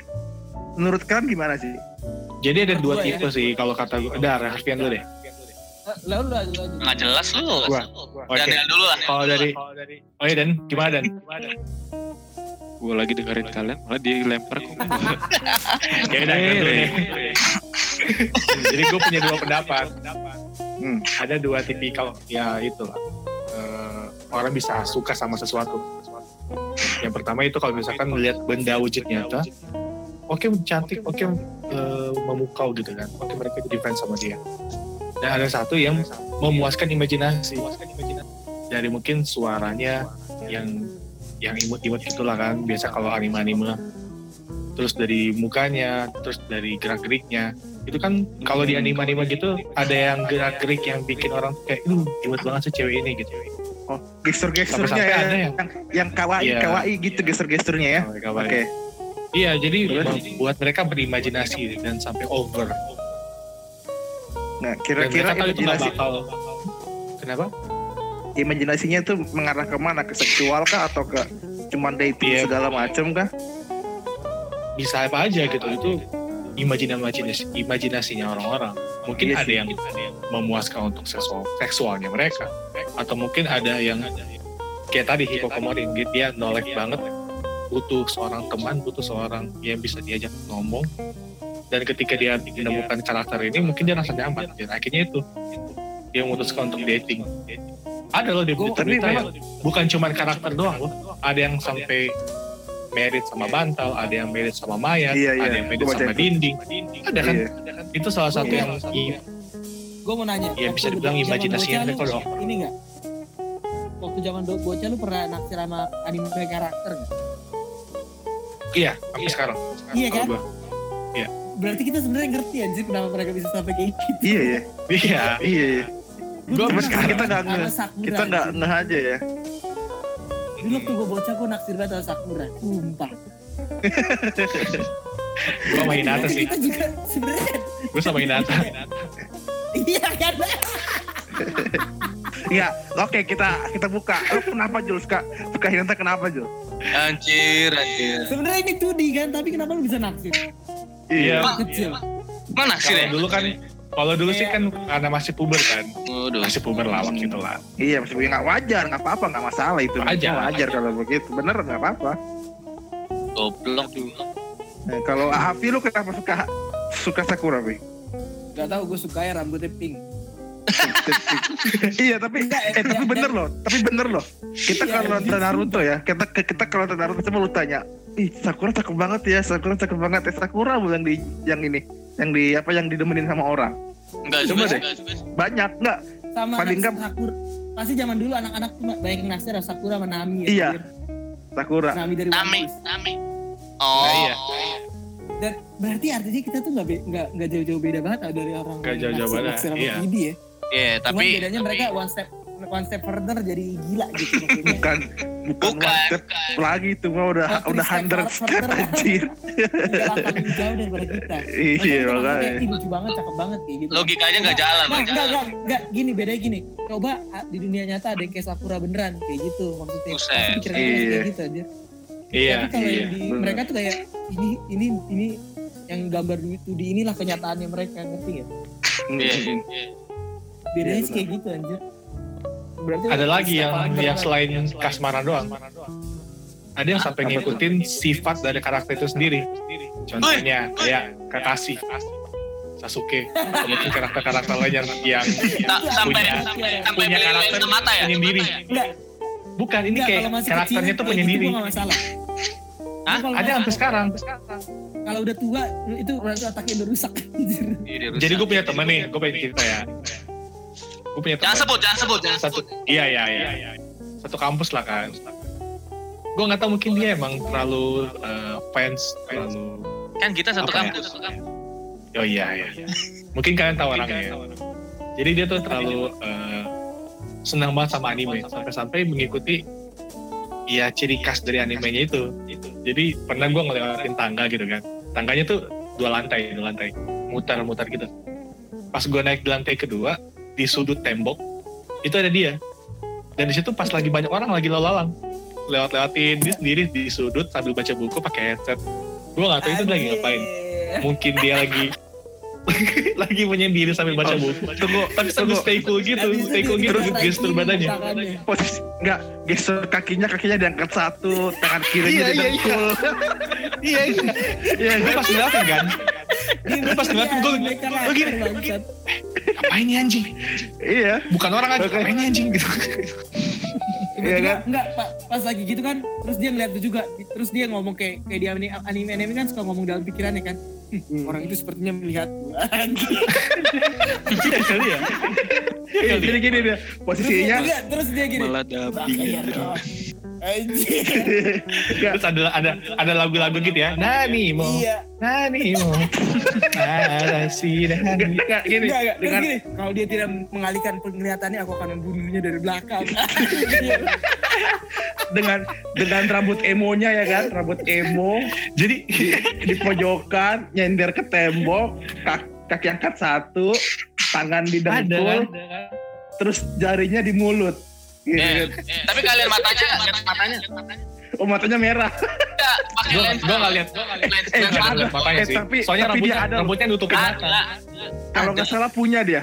menurut kalian gimana sih jadi ada dua ya. tipe sih kalau kata gue ada Harfian dulu deh Eh, Lalu lu aja. Enggak jelas lu. Gua. Daniel dulu lah. kalau dari oh iya dan gimana dan Gue lagi dengerin kalian, malah dia lempar kok. ya udah gua dulu deh jadi gue punya dua pendapat Hmm. ada dua tipikal ya itu lah Eh, orang bisa suka sama sesuatu yang pertama itu kalau misalkan melihat benda wujud nyata oke cantik oke. eh, memukau gitu kan. Oke mereka jadi fans sama dia. Dan ada satu yang memuaskan imajinasi. Dari mungkin suaranya yang yang imut-imut gitulah kan. Biasa kalau anime-anime. Terus dari mukanya terus dari gerak-geriknya. Itu kan kalau di anime-anime gitu ada yang gerak-gerik yang bikin orang kayak uh imut banget sih cewek ini gitu. Oh, gestur-gesturnya Sampai-sampai ya, ada yang, yang- yang kawaii, Iya. kawaii gitu gestur-gesturnya ya. Kayak Oke. kayak- Iya, jadi buat mereka berimajinasi dan sampai over. Nah, kira-kira imajinasi, bakal. Kenapa? imajinasinya tuh mengarah ke mana? Ke seksual kah atau ke cuman dating Iya. segala macam kah? Bisa apa aja gitu itu imajinasi imajinasinya orang-orang. Mungkin Iya ada yang memuaskan untuk seksual seksualnya mereka, atau mungkin ada yang kayak tadi hipokomori dia nolak banget butuh seorang teman, butuh seorang yang bisa diajak ngomong. Dan ketika dia menemukan karakter ini, mungkin dia rasa nyaman. Dan akhirnya itu dia memutuskan untuk dating. Ada loh di berita tapi ya. Bukan cuma karakter doang loh. Ada yang sampai married sama bantal, ada yang married sama mayat, Iya, iya. ada yang baca sama dinding. Ada kan? Iya. Itu salah satu yang i- Gue mau nanya. Iya, waktu bisa dibilang zaman imajinasinya bocah mereka doang. Ini nggak? Waktu zaman bocah lu pernah naksir sama anime karakter nggak? Iya sampai sekarang. Iya kan? Gua. Berarti kita sebenarnya ngerti anjir kenapa mereka bisa sampai kayak gitu. Iya ya. Iya. Iya ya. Gua Cuma sekarang kita nggak kita nggak ngeh aja ya. Dulu waktu gue bocah gue naksir banget sama Sakura. Sumpah. Gua main atas sih. Kita juga sebenarnya. Gue sama Hinata. Iya kan? Iya, oke kita kita buka. Lu kenapa Jul suka suka Hinata kenapa Jul? Anjir, anjir. Sebenarnya ini 2D kan, tapi kenapa lu bisa naksir? Iya. Kecil. Mana sih Kalau ya? dulu kan kalau dulu sih kan karena masih puber kan. Waduh. Masih puber lawak gitu lah. Iya, maksudnya nggak wajar, nggak apa-apa, nggak masalah itu. Wajar. wajar kalau begitu. Bener nggak apa-apa. Goblok. Nah, kalau Afi lu kenapa suka suka Sakura, Bi? Gak tau gue suka ya rambutnya pink. iya, tapi Enggak, eh, tapi bener loh, tapi bener loh. Kita Iya, kalau nonton iya, Naruto ya, kita kita kalau nonton Naruto cuma lu tanya, ih Sakura cakep banget ya, Sakura cakep banget ya, Sakura bu yang di yang ini, yang di apa yang didemenin sama orang. Enggak Coba juga deh. sih. Banyak nggak? Sama Paling anak nggak- Sakura. Pasti zaman dulu anak-anak tuh banyak naksir sama Sakura sama Nami. ya, Iya. Sakura. Nami dari Nami. Nami. Nah, Oh, iya. Dan berarti artinya kita tuh nggak nggak nggak jauh-jauh beda banget tau dari orang Nggak yang jauh-jauh beda, iya. Ya. Iya, Cuman tapi bedanya mereka one step one step further jadi gila gitu maksudnya. Bukan bukan Bukan, one step lagi itu mah udah Oh, udah step hundred further. step anjir. Udah jauh daripada kita. Iya makanya. "Ih, lucu banget, cakep banget kayak gitu. logikanya nggak jalan. Nah, nggak enggak, jalan. enggak, enggak, gini, bedanya gini. Coba di dunia nyata ada yang kayak Sakura beneran, kayak gitu maksudnya. Buset. Pasti pikirannya Iya. kayak gitu aja. Iya. Tapi kalau Iya. yang di bener. mereka tuh kayak ini, ini, ini yang gambar itu di inilah kenyataannya mereka, ngerti gak? Iya, Mm. iya. Bedanya Iya, sih kayak gitu anjir. Berarti Ada lagi step yang further yang selain kasmaran doang. Ada yang sampai ngikutin sifat dari karakter itu sendiri. Contohnya kayak Kakashi, Sasuke, atau mungkin karakter-karakter lain yang yang sampai punya sampai sampai punya beli karakter mata ya? penyendiri. Enggak, Bukan, ini kayak karakternya tuh penyendiri. Gitu. Hah? Ada sampai sekarang. Kalau udah tua, itu otaknya udah rusak. anjir. Iya, rusak. Jadi gue punya temen nih, gue pengen cerita ya. Gue punya. Jangan sebut, jangan sebut, jangan satu sebut. iya iya iya satu kampus lah kan. Gue nggak tahu mungkin dia emang terlalu eh, fans terlalu Kan kita satu ya? kampus. oh iya iya. Mungkin kalian tahu orangnya. jadi dia tuh terlalu eh, senang banget sama anime. Sampai-sampai mengikuti ya ciri khas dari animenya itu. Jadi pernah gue ngelewatin tangga gitu kan. Tangganya tuh dua lantai dua lantai. Mutar-mutar gitu. Pas gue naik di lantai kedua di sudut tembok itu ada dia. Dan di situ pas lagi banyak orang lagi lalu-lalang lewat-lewatin dia sendiri di sudut sambil baca buku pakai headset. Gue nggak tahu itu lagi ngapain. Mungkin dia lagi lagi menyendiri sambil baca Oh, buku. Tunggu, tapi sambil tunggu. stay cool gitu stay cool gitu gestur badannya. Posisi enggak gestur kakinya kakinya diangkat satu, tangan kirinya Iya, iya, iya. didengkul. iya iya. Iya gue pas ngeliatin kan? Dia Gue pas ngeliatin, gue- gue karakter, gini, ngapain nih anjing Iya. bukan orang aja Oke. ngapain nih anjing gitu Iya kan? enggak pa- pas lagi gitu kan terus dia ngeliat tuh juga terus dia ngomong kayak kayak di anime anime anime kan suka ngomong dalam pikirannya kan orang itu sepertinya melihat gua. Iya kali ya. Iya, Jadi gini dia posisinya Enggak, terus dia gini. Malah dubbing Terus ada ada ada lagu-lagu gitu ya. Nani mo. Iya. Nani mo. Narasi enggak, Nani. enggak, gini Enggak, dengan gini, kalau dia tidak mengalihkan penglihatannya, aku akan membunuhnya dari belakang. dengan dengan rambut emonya ya kan, rambut emo Jadi di, di pojokan nyender ke tembok, kaki, kaki angkat satu, tangan di ada dengkul, terus jarinya di mulut. Gitu. Eh, kan. Tapi kalian matanya, lihat matanya. Oh matanya merah. Enggak, pakai Gue lensa. gue nggak lihat. Eh, Nggak ada. matanya Eh, sih. tapi- Soalnya tapi rambutnya dia ada rambutnya nutupin mata. Kalau nggak salah punya dia.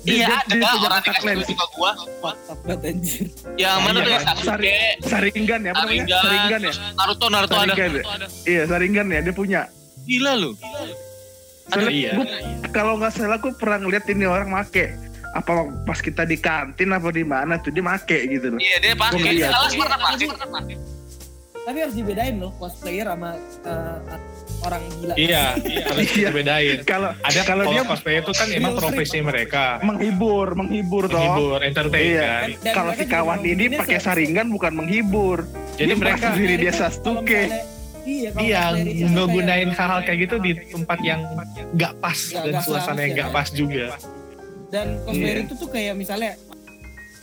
Iya Dia- ada dia punya orang kontak dikasih lens. itu ke gua. Mantap banget anjir. Yang mana Iya, tuh kan? Sasuke, Sari, Saringan ya, apa namanya? Saringan ya. Naruto, Naruto ada. Ya? Iya, Saringan ya, dia punya. Gila lu. Soalnya Iya. gua- kalau nggak salah aku pernah ngeliat ini orang make. Apa pas kita di kantin apa di mana tuh dia make gitu loh. Iya dia pakai. pernah pakai. Tapi harus dibedain loh cosplayer sama eh, orang gila. Iya, harus Iya. kita bedain. Kalau Ada kalau dia cosplay itu kan emang profesi mereka. menghibur, menghibur toh. Menghibur, entertain Iya. kan. Kalau si kawan ini pakai saringan bukan menghibur. Jadi Dia mereka diri dia Sasuke. misalnya- Iya, kalau Iya, cosplayer ngegunain kayak- hal-hal kayak gitu di tempat yang nggak pas Nggak- dan nggak suasana yang nggak kan? pas juga. Dan cosplayer Iya. itu tuh kayak misalnya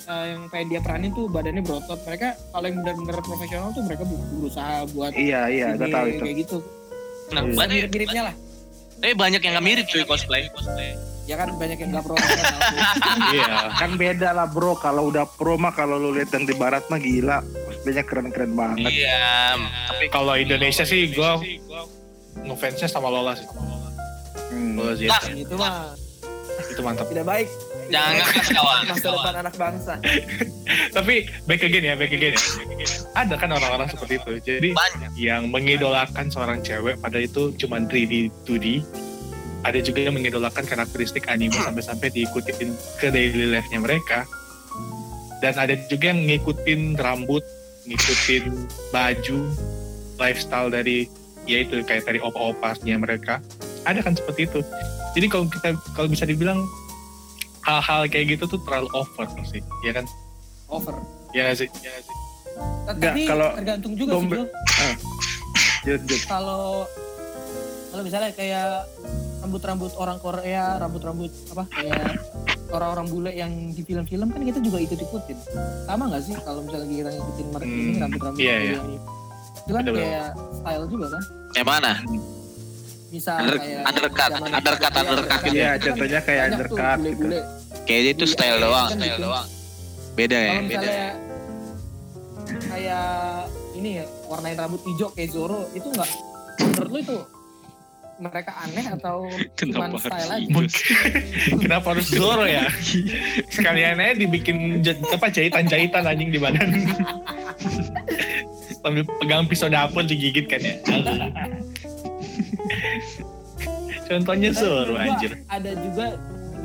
eh, yang pengen dia peranin tuh badannya berotot. Mereka kalau yang benar-benar profesional tuh mereka berusaha buat Iya, iya, udah tahu itu. kayak gitu. Nah, Iya. banyak, Mirip-miripnya lah. tapi banyak yang nggak mirip cuy cosplay. Ya kan banyak yang nggak profesional. Iya. Kan beda lah bro, kalau udah pro mah kalau lu lihat yang di barat mah gila. Cosplaynya keren-keren banget. Iya. Tapi Kalau Indonesia sih gue ngefansnya sama Lola sih. Hmm. Lola Zeta. Nah. itu mah itu mantap. tidak baik. jangan kawan. Masa depan anak bangsa. Tapi back again ya, back again ya. Ada kan orang-orang seperti itu. Jadi Banyak. yang mengidolakan seorang cewek pada itu cuma 3D, 2D. Ada juga yang mengidolakan karakteristik anime sampai-sampai diikutin ke daily life-nya mereka. Dan ada juga yang ngikutin rambut, ngikutin baju, lifestyle dari yaitu kayak dari opa-opasnya mereka. Ada kan seperti itu. Jadi kalau kita kalau bisa dibilang hal-hal kayak gitu tuh terlalu over sih, ya kan? Over. Ya nggak sih? Ya nggak sih? Nggak, Tapi kalau tergantung juga sih dombe- jut. kalau kalau misalnya kayak rambut-rambut orang Korea, rambut-rambut apa kayak orang-orang bule yang di film-film kan kita juga ikut ikutin. Sama nggak sih kalau misalnya kita ngikutin mereka ini Hmm, rambut-rambut iya, bule iya. yang itu kan kayak style juga kan. Yang mana? Misal Under- kayak undercut, undercut, iya, undercut. itu Iya, kan contohnya kayak undercut gitu. bule-bule. Kayaknya itu Iya, style iya, doang. kan Style gitu. doang. Beda ya, beda. misalnya kayak ini ya warnain rambut hijau kayak Zoro itu enggak menurut lu itu mereka aneh atau cuma Kenapa style harus aja? Kenapa harus Zoro ya? Sekalian aja dibikin apa jahitan-jahitan anjing di badan. Sambil pegang pisau dapur digigit kan ya. Contohnya gua anjir. Ada juga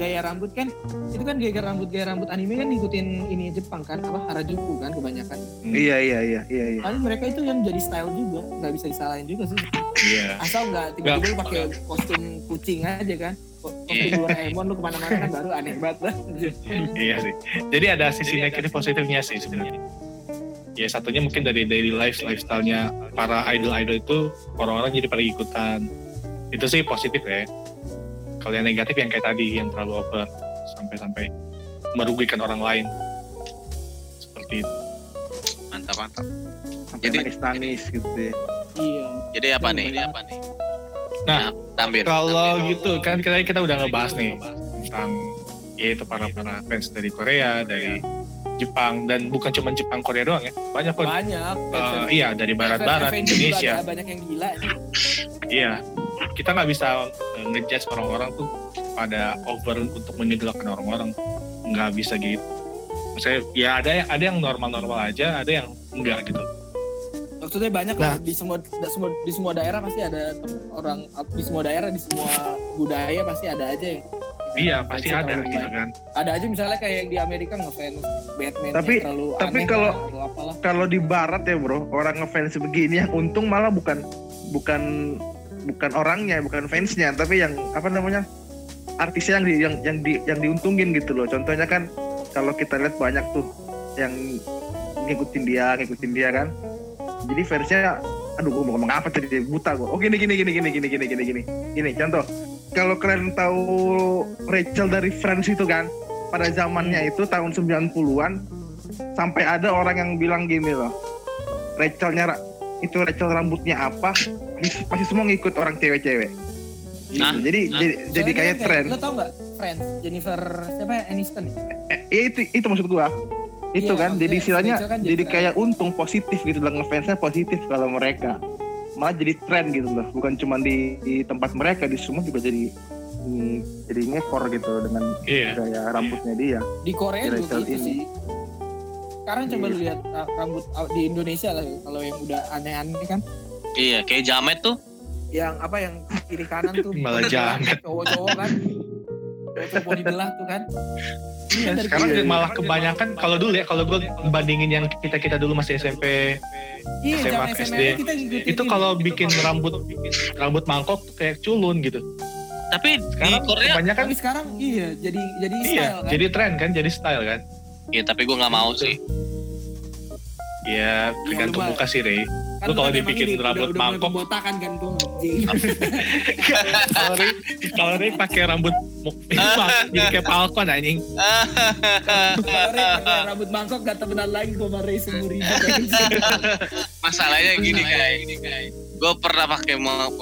gaya rambut kan itu kan gaya rambut gaya rambut anime kan ngikutin ini Jepang kan apa Harajuku kan kebanyakan. Iya, iya, iya, iya, iya. Tapi mereka itu yang jadi style juga nggak bisa disalahin juga sih. Iya. Asal nggak tiba-tiba lu pakai kostum kucing aja kan. Ko-. Kostum Doraemon lu ke mana-mana kan baru aneh banget lah. Iya sih. Jadi ada sisi negatif positifnya sih sebenarnya. Ya satunya mungkin dari daily life lifestyle-nya para idol-idol itu orang-orang jadi pada ikutan. Itu sih positif ya. Kalau yang negatif yang kayak tadi yang terlalu over sampai-sampai merugikan orang lain. Seperti itu. Mantap, mantap. Sampai Jadi- nangis-nangis gitu ya. iya. Jadi apa nih? Apa nih? Nah, Tambir. Kalau gitu kan kita kita udah ngebahas nih tentang yaitu para para fans dari Korea, dari Jepang dan bukan cuma Jepang Korea doang ya. Banyak kok. Banyak. Eh, iya dari barat-barat Avengers juga Indonesia. banyak yang gila. Iya, kita nggak bisa eh, ngejudge orang-orang tuh pada over untuk mengidolakan orang-orang. Nggak bisa gitu. Saya ya ada yang ada yang normal-normal aja, ada yang enggak gitu. Maksudnya banyak Nah. lah di semua, semua di semua daerah pasti ada orang di semua daerah di semua budaya pasti ada aja yang Iya pasti ada gitu kan. Ada aja misalnya kayak yang di Amerika ngefans Batman Tapi- yang terlalu tapi aneh kalau- lah. Kalau di barat ya bro, orang ngefans begini yang untung malah bukan bukan bukan orangnya bukan fansnya tapi yang apa namanya artisnya yang di, yang yang di, yang diuntungin gitu loh contohnya kan kalau kita lihat banyak tuh yang ngikutin dia ngikutin dia kan jadi fansnya aduh gue mau ngomong apa tadi buta gue oh gini gini gini gini gini gini gini gini gini contoh kalau kalian tahu Rachel dari Friends itu kan pada zamannya itu tahun 90-an sampai ada orang yang bilang gini loh. Rachelnya ra- itu Rachel rambutnya apa pasti semua ngikut orang cewek-cewek. Gitu. Nah, jadi nah. jadi, jadi kayak tren Lo tau gak Friends Jennifer siapa ya? Aniston ya? eh, ya itu itu maksud gua. Itu Iya, kan jadi maksudnya istilahnya kan jadi jadi kayak untung positif gitu lah ngefansnya positif kalau mereka malah jadi tren gitu loh bukan cuma di, di tempat mereka di semua juga jadi hmm, jadi ngekor gitu dengan gaya rambutnya dia. Di Korea Di juga gitu ini. sih. Sekarang coba lu lihat uh, rambut uh, di Indonesia lah kalau yang udah aneh-aneh kan. Iya, kayak Jamet tuh. yang apa yang kiri kanan tuh. Malah jamet. cowok-cowok kan. Cowok-cowok mau dibelah tuh kan Iya, Sekarang Iya, iya. malah kebanyakan kalau dulu ya, kalau gue bandingin yang kita kita dulu masih SMP, iya, SMA, SD. SMA kita itu kalau bikin rambut rambut mangkok tuh kayak culun gitu. Tapi di Sekarang Korea, kebanyakan tapi sekarang iya jadi jadi iya, style kan jadi tren kan, jadi style kan. ya tapi gue nggak mau sih. Ya tergantung mah- muka sih Rey. kan lu kalau dibikin rambut udah, udah mangkok. pembotakan kan gue Kalau Rey, pakai rambut jadi kayak Falcon anjing. pakai rambut mangkok gak temenan lagi gue seumur hidup. Masalahnya gini kayak gue pernah pakai ma-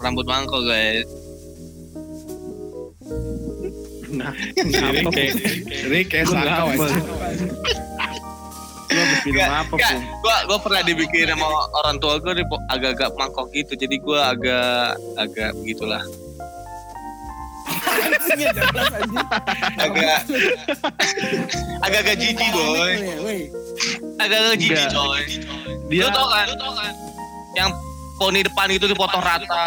rambut mangkok guys. nah kayak Rey kayak sakau Apa? aja. apa Enggak, pun gua gua pernah dibikin sama orang tua gue agak-agak mangkok gitu. Jadi gua agak agak begitulah. Agak agak-agak jijik boy. Weh, weh. Agak-agak jijik coy. Dia Lu tau kan? Yang poni depan itu dipotong rata.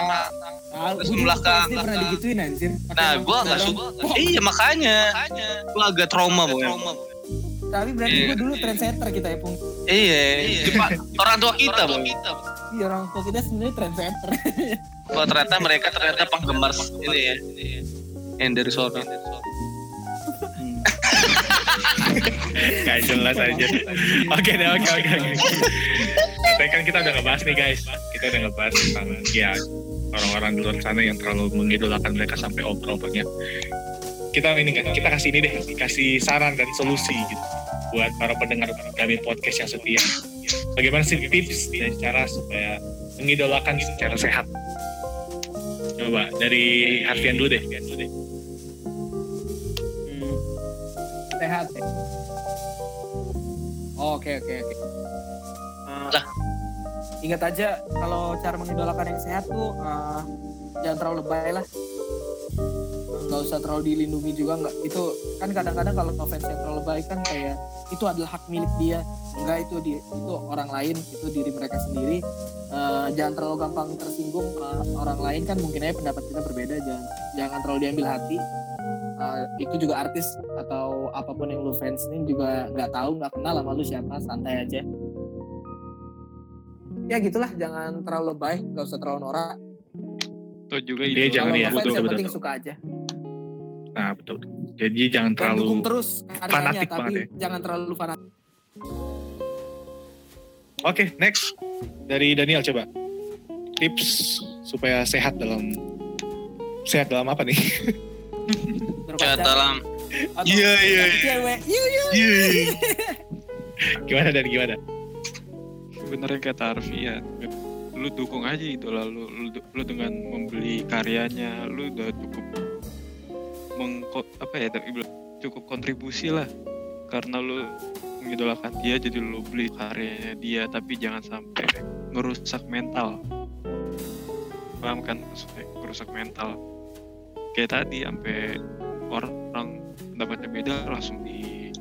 Ah, Terus belakang, pernah digituin anjir. Nah, gua nggak suka. Iya makanya. Gua agak trauma boy. Tapi berarti Iya. gue dulu trendsetter kita ya, Pung. Iya. Pak, Orang tua kita boy. Iya, orang tua kita sebenarnya trendsetter. Gua ternyata mereka ternyata penggemar ini ya. Yang dari sono. Gak jelas aja. Oke deh, oke oke oke. Tapi kan kita udah ngebahas nih guys. Kita udah ngebahas tentang ya orang-orang di luar sana yang terlalu mengidolakan mereka sampai over-overnya. Kita ini kan, kita kasih ini deh, kasih saran dan solusi gitu buat para pendengar kami podcast yang setia. Bagaimana sih tips dan cara supaya mengidolakan secara sehat? Coba dari Harfian dulu deh. Harfian dulu deh. Oke, oke, oke. Eh, Lah. Ingat aja kalau cara mengidolakan yang sehat tuh eh, jangan terlalu lebay lah. Nggak usah terlalu dilindungi juga nggak. Itu kan kadang-kadang kalau fans yang terlalu baik kan kayak itu adalah hak milik dia. Enggak itu di itu orang lain, itu diri mereka sendiri. Eh, jangan terlalu gampang tersinggung eh, orang lain kan mungkin aja pendapat kita berbeda jangan jangan terlalu diambil hati Uh, itu juga artis atau apa pun yang lu fansin juga nggak tahu nggak kenal sama lu siapa santai aja ya gitulah jangan terlalu lebay nggak usah terlalu norak Atau juga Dia itu jangan ya, betul, yang betul. penting suka aja Nah betul. Jadi jangan dan terlalu terus karyanya fanatik tapi banget ya. jangan terlalu fanatik Oke, next dari Daniel coba tips supaya sehat dalam sehat dalam apa nih? Ya berpacar dalam atau Iya, iya, cari cewek. iya. Iya gimana dan? Gimana? sebenarnya kata Arfian lu dukung aja itu lah. Lu, lu, lu dengan membeli karyanya lu udah cukup mengko apa ya tapi bilang, cukup kontribusi lah. Karena lu mengidolakan dia jadi lu beli karyanya dia. Tapi jangan sampai ngerusak mental. Paham kan? Maksudnya ngerusak mental kayak tadi sampai orang pendapatnya beda langsung di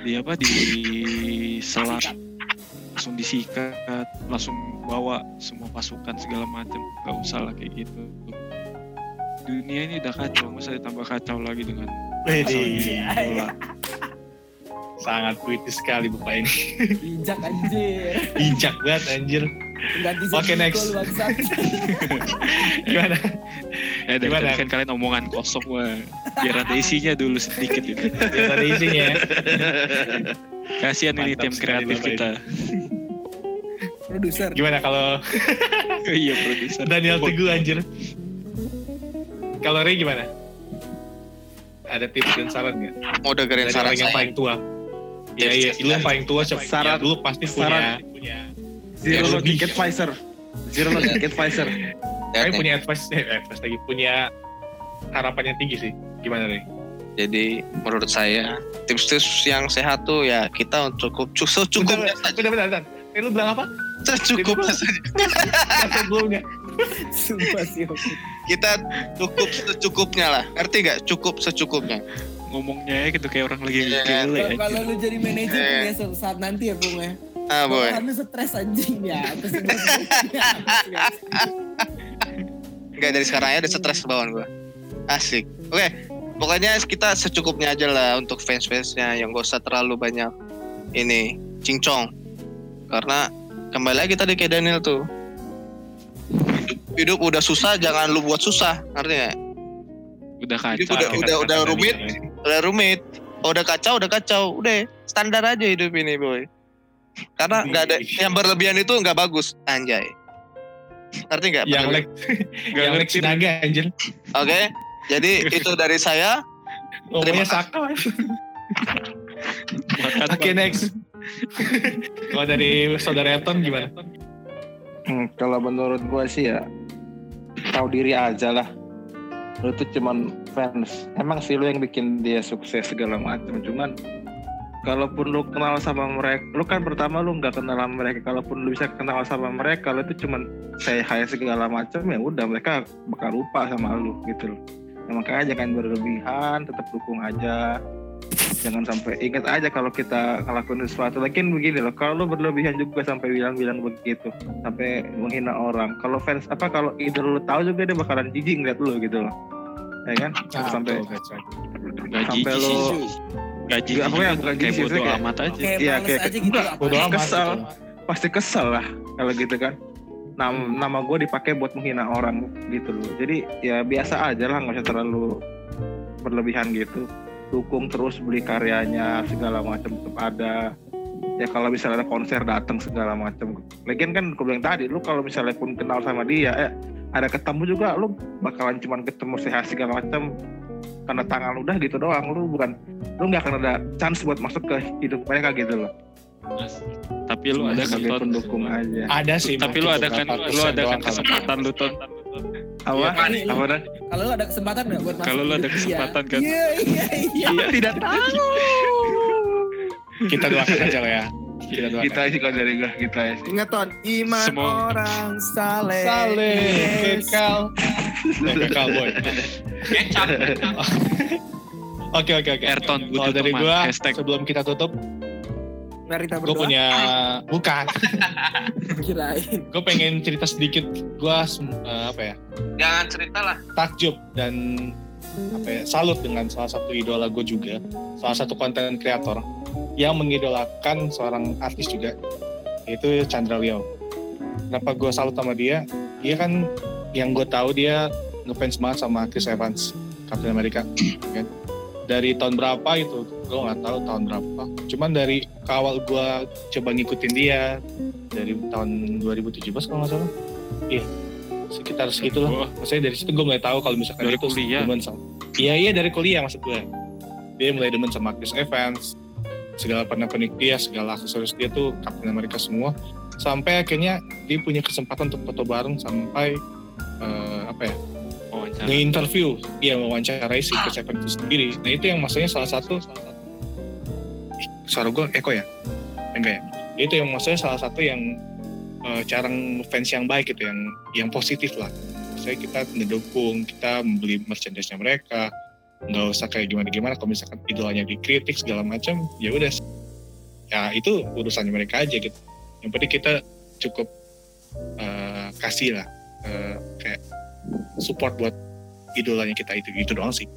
di apa di selat langsung disikat langsung bawa semua pasukan segala macam. Nggak usah lah kayak gitu. Dunia ini udah kacau masa ditambah kacau lagi dengan bola Sangat puitis sekali bapak ini. bijak anjir. Bijak banget anjir. Ganti Oke, Zeko, next. lu. Gimana? Eh, dari Gimana? tadi kan kalian omongan kosong wah. Biar ada isinya dulu sedikit gitu. Biar ada isinya ya. Kasihan ini tim kreatif kita. Produser. Gimana kalau iya produser. Daniel Teguh anjir? Kalau Ray gimana? Ada tips dan saran nggak? Mau dengerin saran yang paling tua. Iya iya, lu yang paling tua siapa? Saran- Ya, dulu pasti punya. saran- punya. Zero Ya, logic lebih. advisor. Zero logic advisor. Ya, Kami nih. punya advice, eh, advice lagi punya harapan yang tinggi sih. Gimana Ray? Jadi menurut saya tips-tips yang sehat tuh ya kita cukup cu- secukupnya Bentar, saja. bentar, bentar, bentar. Eh, lu bilang apa? Secukupnya saja. Kata belumnya. Sumpah sih. Kita cukup secukupnya lah. Ngerti nggak? Cukup secukupnya. Ngomongnya ya gitu kayak orang lagi Iya. gile Kalau- ya. Lu jadi manajer Eh. punya suatu saat nanti ya Bung ya. Ah boy. Lu stres anjing ya. Enggak dari sekarang ya ada stres bawaan gua. Asik. Oke. Pokoknya kita secukupnya aja lah untuk fans-fansnya yang gak usah terlalu banyak ini cincong. Karena kembali lagi tadi kayak Daniel tuh. Hidup, hidup udah susah jangan lu buat susah, ngerti nggak? Udah Hidup kacau. udah Kata- udah udah rumit, ya. udah rumit. Oh, udah kacau, udah kacau. Udah standar aja hidup ini, boy. Karena nggak ada yang berlebihan itu nggak bagus, anjay. Ngerti nggak? Yang? Lex, yang Lex Naga anjir. Oke. Jadi itu dari saya. Ngomongnya kasih. Oke Bang. next. Kalau dari saudara Elton gimana? Hmm, kalau menurut gua sih ya tahu diri aja lah. Lu tuh cuman fans. Emang sih lu yang bikin dia sukses segala macam. Cuman kalaupun lu kenal sama mereka, lu kan pertama lu nggak kenal sama mereka. Kalaupun lu bisa kenal sama mereka, lu tuh cuman say hi segala macam ya udah mereka bakal lupa sama lu gitu loh. Ya, makanya jangan berlebihan, tetap dukung aja. Jangan sampai ingat aja kalau kita ngelakuin sesuatu. Lagian begini loh, kalau lu berlebihan juga sampai bilang-bilang begitu, sampai menghina orang. Kalau fans apa kalau idol lu tahu juga dia bakalan jijik ngeliat lu gitu loh. Ya kan? sampai Betul, sampai lu jijik Apa ya, bukan kayak jijik, bodo kayak- amat aja. Kayak Iya, kayak- aja gitu. enggak. Bodo amat. Kesel. gitu. pasti kesel lah kalau gitu kan. Nama, nama gue dipakai buat menghina orang gitu loh. Jadi ya biasa aja lah, nggak usah terlalu berlebihan gitu. Dukung terus beli karyanya segala macam tetap ada. Ya kalau misalnya ada konser datang segala macam. Lagian kan gue bilang tadi, lu kalau misalnya pun kenal sama dia, eh ada ketemu juga, lu bakalan cuman ketemu sehat segala macam karena tangan lu udah gitu doang lu bukan lu nggak akan ada chance buat masuk ke hidup mereka gitu loh Tapi lu ada kan pendukung aja Ada sih. Tapi lu ada kan lu ada kan kesempatan lu Ton. apa Iya, apa dan Kalau lu ada kesempatan nggak buat masuk Kalau ada dia? kesempatan kan. Iya iya iya. Iya, tidak tahu Kita doakan aja lah ya. Kita sih kalau dari gue kita sih Ingat ton, iman Semua- orang saleh. Saleh, kekal. Eh, kekal boy. Kecap. Oke oke oke. Ayrton Kalau dari Hashtag. sebelum kita tutup, Mari kita gue punya bukan. Kirain. Gue pengen cerita sedikit. Gue apa ya? Jangan cerita lah. takjub dan apa ya, salut dengan salah satu idola gue juga, salah satu konten kreator yang mengidolakan seorang artis juga, yaitu Chandra Leo. Kenapa gue salut sama dia? Dia kan yang gue tahu dia ngefans banget sama Chris Evans, Captain America. kan? Dari tahun berapa itu, gue nggak tahu tahun berapa. Cuman dari kawal gue coba ngikutin dia dari tahun 2017 kalau nggak salah. Iya, sekitar segitu lah Wah, maksudnya dari situ gue mulai tahu kalau misalkan Dari itu kuliah? demen sama iya iya dari kuliah maksud gue dia mulai demen sama Chris Evans segala pernak-pernik dia segala aksesoris dia tuh Captain America semua. Sampai akhirnya dia punya kesempatan untuk foto bareng sampai eh, apa ya? Wawancara. nge-interview. Dia mewawancarai si Chris Evans itu sendiri. Nah itu yang maksudnya salah satu suara gue eko ya? Enggak ya? Itu yang maksudnya salah satu yang eh, cara fans yang baik gitu yang yang positif lah. Maksudnya kita ngedukung kita membeli merchandise-nya mereka. Nggak usah kayak gimana-gimana kalau misalkan idolanya dikritik segala macam ya udah. Ya itu urusannya mereka aja gitu. Yang penting kita cukup eh, kasih lah eh, kayak support buat idolanya kita itu gitu doang sih